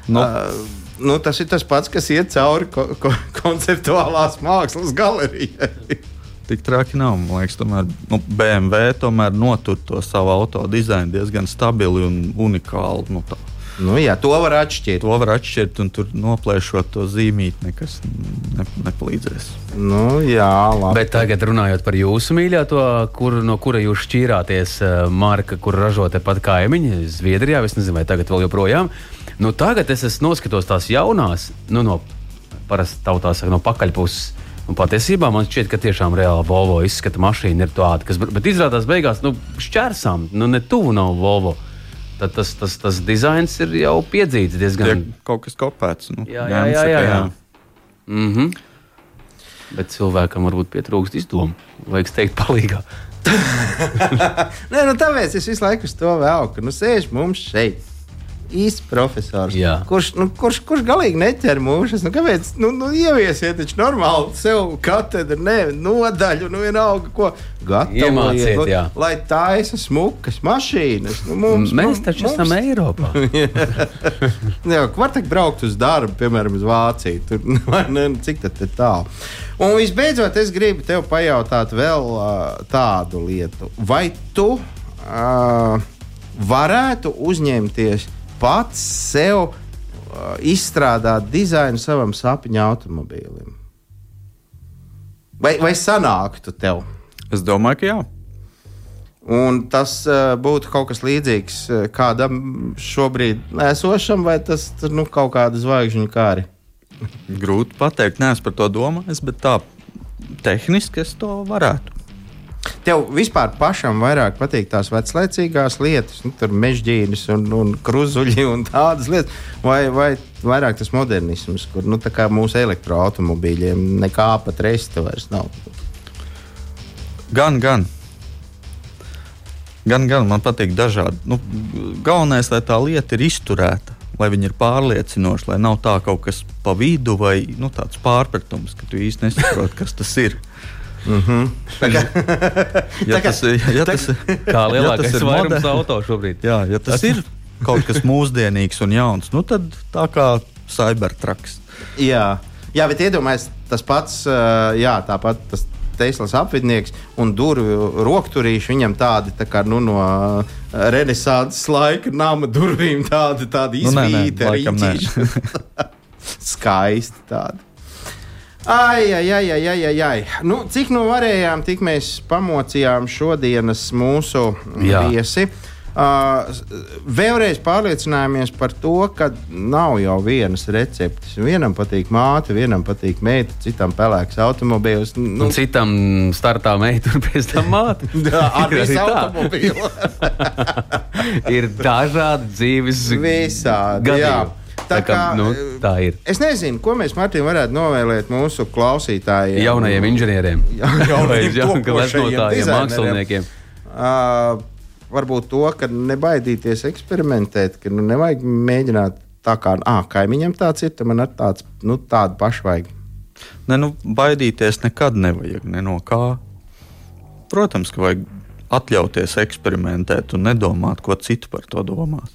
Nu. Uh, nu, tas ir tas pats, kas iet cauri ko ko konceptuālās mākslas galerijai. Tik traki nav. Man liekas, tomēr nu, BMW tomēr notur to savu auto dizainu diezgan stabili un unikāli. Nu, tā. Nu, jā, to var atšķirt. To var atšķirt, un tur noplēšot to zīmīti, nekas ne, nepalīdzēs. Nu, jā, labi. Bet tagad runājot par jūsu mīļoto, kur, no kura jūs šķīrāties, eh, marka, kur ražo tepat kaimiņi, Zviedrijā, es nezinu, vai tagad vēl joprojām. Nu, tagad es noskatos tās jaunās, nu, no parasti tautā saka, no pakaļpuses. Un patiesībā man šķiet, ka tiešām reāli Volvo izskata mašīna ir tāda, kas, bet izrādās beigās, nu, šķērsām, nu, ne tuvu nav Volvo tad tas, tas, tas dizains ir jau piedzīts diezgan. Tiek kaut kas kopēts. Nu, jā, jā, jā. jā, jā. Mm -hmm. Bet cilvēkam varbūt pietrūkst izdomu. Vajag teikt, palīgā. Nē, nu tāpēc es visu laiku uz to velku. Nu, sēž mums šeit īsts profesors. Jā. Kurš, nu, kurš, kurš galīgi neķer mūžus? Nu, kāpēc? Nu, nu, ieviesiet taču normāli sev katedru, ne nodaļu, nu vienalga, ko gatavojiet. Nu, lai taisa smukas mašīnas. Nu, mums, Mēs taču mums... esam Eiropā. Jā, var teikt braukt uz darbu, piemēram, uz Vāciju. Tur, ne, cik tad ir tālu? Un visbeidzot, es gribu tev pajautāt vēl uh, tādu lietu. Vai tu uh, varētu uzņemties pats sev uh, izstrādāt dizainu savam sapņu automobīlim? Vai, vai sanāktu tev? Es domāju, ka jā. Un tas uh, būtu kaut kas līdzīgs uh, kādam šobrīd esošam, vai tas ir nu, kaut kāda zvaigžņu kāri. Grūti pateikt, neesmu par to domājis, bet tā tehniski es to varētu. Tev vispār pašam vairāk patīk tās veclaicīgās lietas, nu, tur mežģīnas un, un kruzuļi un tādas lietas, vai, vai vairāk tas modernisms, kur nu, mūsu elektroautomobīļiem nekā pat resta vairs nav. Gan, gan. Gan, gan man patīk dažādi. Nu, galvenais, lai tā lieta ir izturēta, lai viņa ir pārliecinoša, lai nav tā kaut kas pa vidu vai nu, tāds pārpratums, ka tu īsti nesaproti, kas tas ir. Mm -hmm. ja tas, ja tas, kā lielākais ja vairums auto šobrīd. Jā, ja tas ir kaut kas mūsdienīgs un jauns, nu tad tā kā cybertraks. Jā. Jā, bet iedomājieties, tas pats, jā, tāpat tas Teslas apvidnieks un durvju rokturīši viņam tādi tā kā nu, no renesanses laika nama durvīm, tādi, tādi izvīti, nu, nē, skaisti tādi. Ai, ai, ai, ai, ai, ai, ai. Nu, cik nu varējām, tik mēs pamocījām šodienas mūsu Jā. viesi. Uh, vēlreiz pārliecinājāmies par to, ka nav jau vienas receptes. Vienam patīk māte, vienam patīk meita, citam pelēks automobīls. Nu, un citam startā meita, un pēc tam māte. Jā, ar visu automobīlu. ir dažādi dzīves visādi. Gadījumi. Tā, kā, nu, tā ir. Es nezinu, ko mēs Martīm varētu novēlēt mūsu klausītājiem. Jaunajiem inženieriem, jaunajiem māksliniekiem. Uh, varbūt to, ka nebaidīties eksperimentēt, ka nu, nevajag mēģināt tā kā ah, kaimiņam tāds ir, tad man ir tāds, nu, pašu vajag. Ne, nu, baidīties nekad nevajag ne no kā. Protams, ka vajag atļauties eksperimentēt un nedomāt, ko citu par to domās.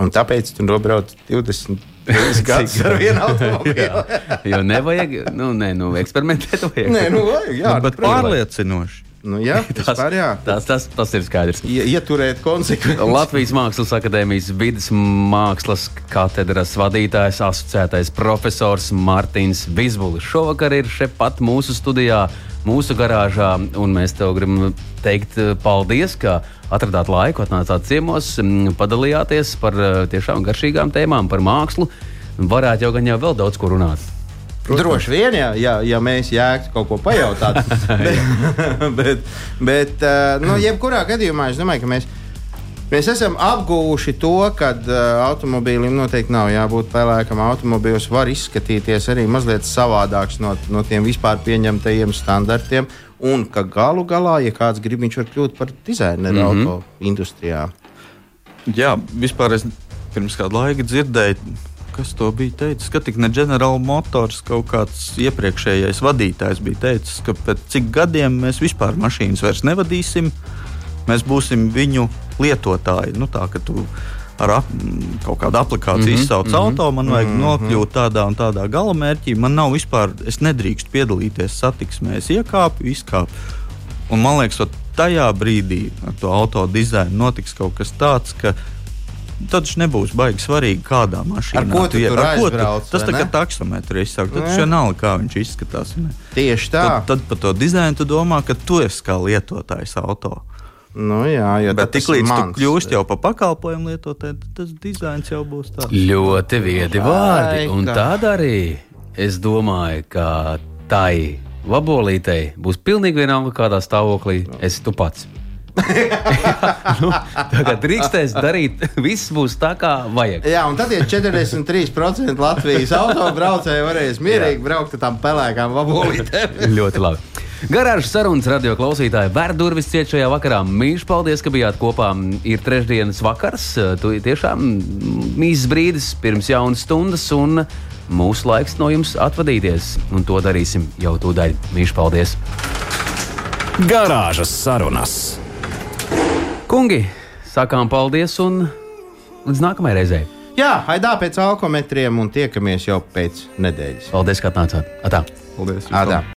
Un tāpēc tu nobrauc 20. gadus ar vienu automobīlu. jo nevajag, nu, nē, nu, eksperimentēt. Vajag. Nē, nu, vajag, jā, nu, bet pārliecinoši. Nu, jā, tas, vispār, jā. Tas, tas, tas ir skaidrs. Ieturēt konsekvenci. Latvijas Mākslas akadēmijas vidas mākslas katedras vadītājs, asociētais profesors Mārtiņš Vizbulis. Šovakar ir šeit pat mūsu studijā, mūsu garāžā, un mēs tev gribam teikt eh, paldies, ka atradāt laiku, atnācāt ciemos, padalījāties par eh, tiešām garšīgām tēmām, par mākslu. Varētu jau gan jau vēl daudz ko runāt. Protams. Droši vien, ja, ja, ja mēs jēgtu kaut ko pajautāt. bet, bet, bet nu, jebkurā gadījumā es domāju, ka mēs, mēs esam apguvuši to, ka uh, automobīlim noteikti nav jābūt pelēkam. Automobīls var izskatīties arī mazliet savādāks no, no tiem vispār pieņemtajiem standartiem. Un ka galu galā, ja kāds grib, viņš var kļūt par dizaineru mm -hmm. auto industrijā. Jā, vispār es pirms kāda laika dzirdēju kas to bija teicis, ka tik ne General Motors, kaut kāds iepriekšējais vadītājs bija teicis, ka pēc cik gadiem mēs vispār mašīnas vairs nevadīsim, mēs būsim viņu lietotāji. Nu, tā, ar ap, kaut kādu aplikāciju mm -hmm, izsauc mm -hmm, auto, man vajag mm -hmm. nokļūt tādā un tādā galamērķī. Man nav vispār, es nedrīkstu piedalīties satiksmē, es iekāpu, izkāpu. Un man liekas, ka tajā brīdī ar to auto dizainu notiks kaut kas tāds, ka tad viņš nebūs baigi svarīgi, kādā mašīnā ar ko tu, tu ir. Aizbrauc, tas tā kā taksometri izsaka. Tad viņš vienalga, kā viņš izskatās. Ne? Tieši tā. Tad, tad par to dizainu tu domā, ka tu esi kā lietotājs auto. Nu, jā, bet tiklīdz tu kļūsi jau par pakalpojumu lietotāju, tad tas dizains jau būs tāds. Ļoti viedi vārdi. Un tad arī es domāju, ka tai vabolītei būs pilnīgi vienalga, kādā stāvoklī esi tu pats. nu, tagad drīkstēs darīt, viss būs tā, kā vajag. Jā, un tad, ja 43% Latvijas autobraucēji varēs mierīgi Jā. braukt ar tām pelēkām vabolītēm. Ļoti labi. Garāžas sarunas radio klausītāji vēr durvis ciet šajā vakarā. Mīļš, paldies, ka bijāt kopā. Ir trešdienas vakars. Tu tiešām mīzes brīdis pirms jaunas stundas, un mūsu laiks no jums atvadīties. Un to darīsim jau tūdaļ. Mīļš, paldies! Garāžas sarunas! Kungi, sakām paldies un līdz nākamajai reizei. Jā, haidā pēc alkometriem un tiekamies jau pēc nedēļas. Paldies, ka atnācāt. Atā. Paldies. Atā.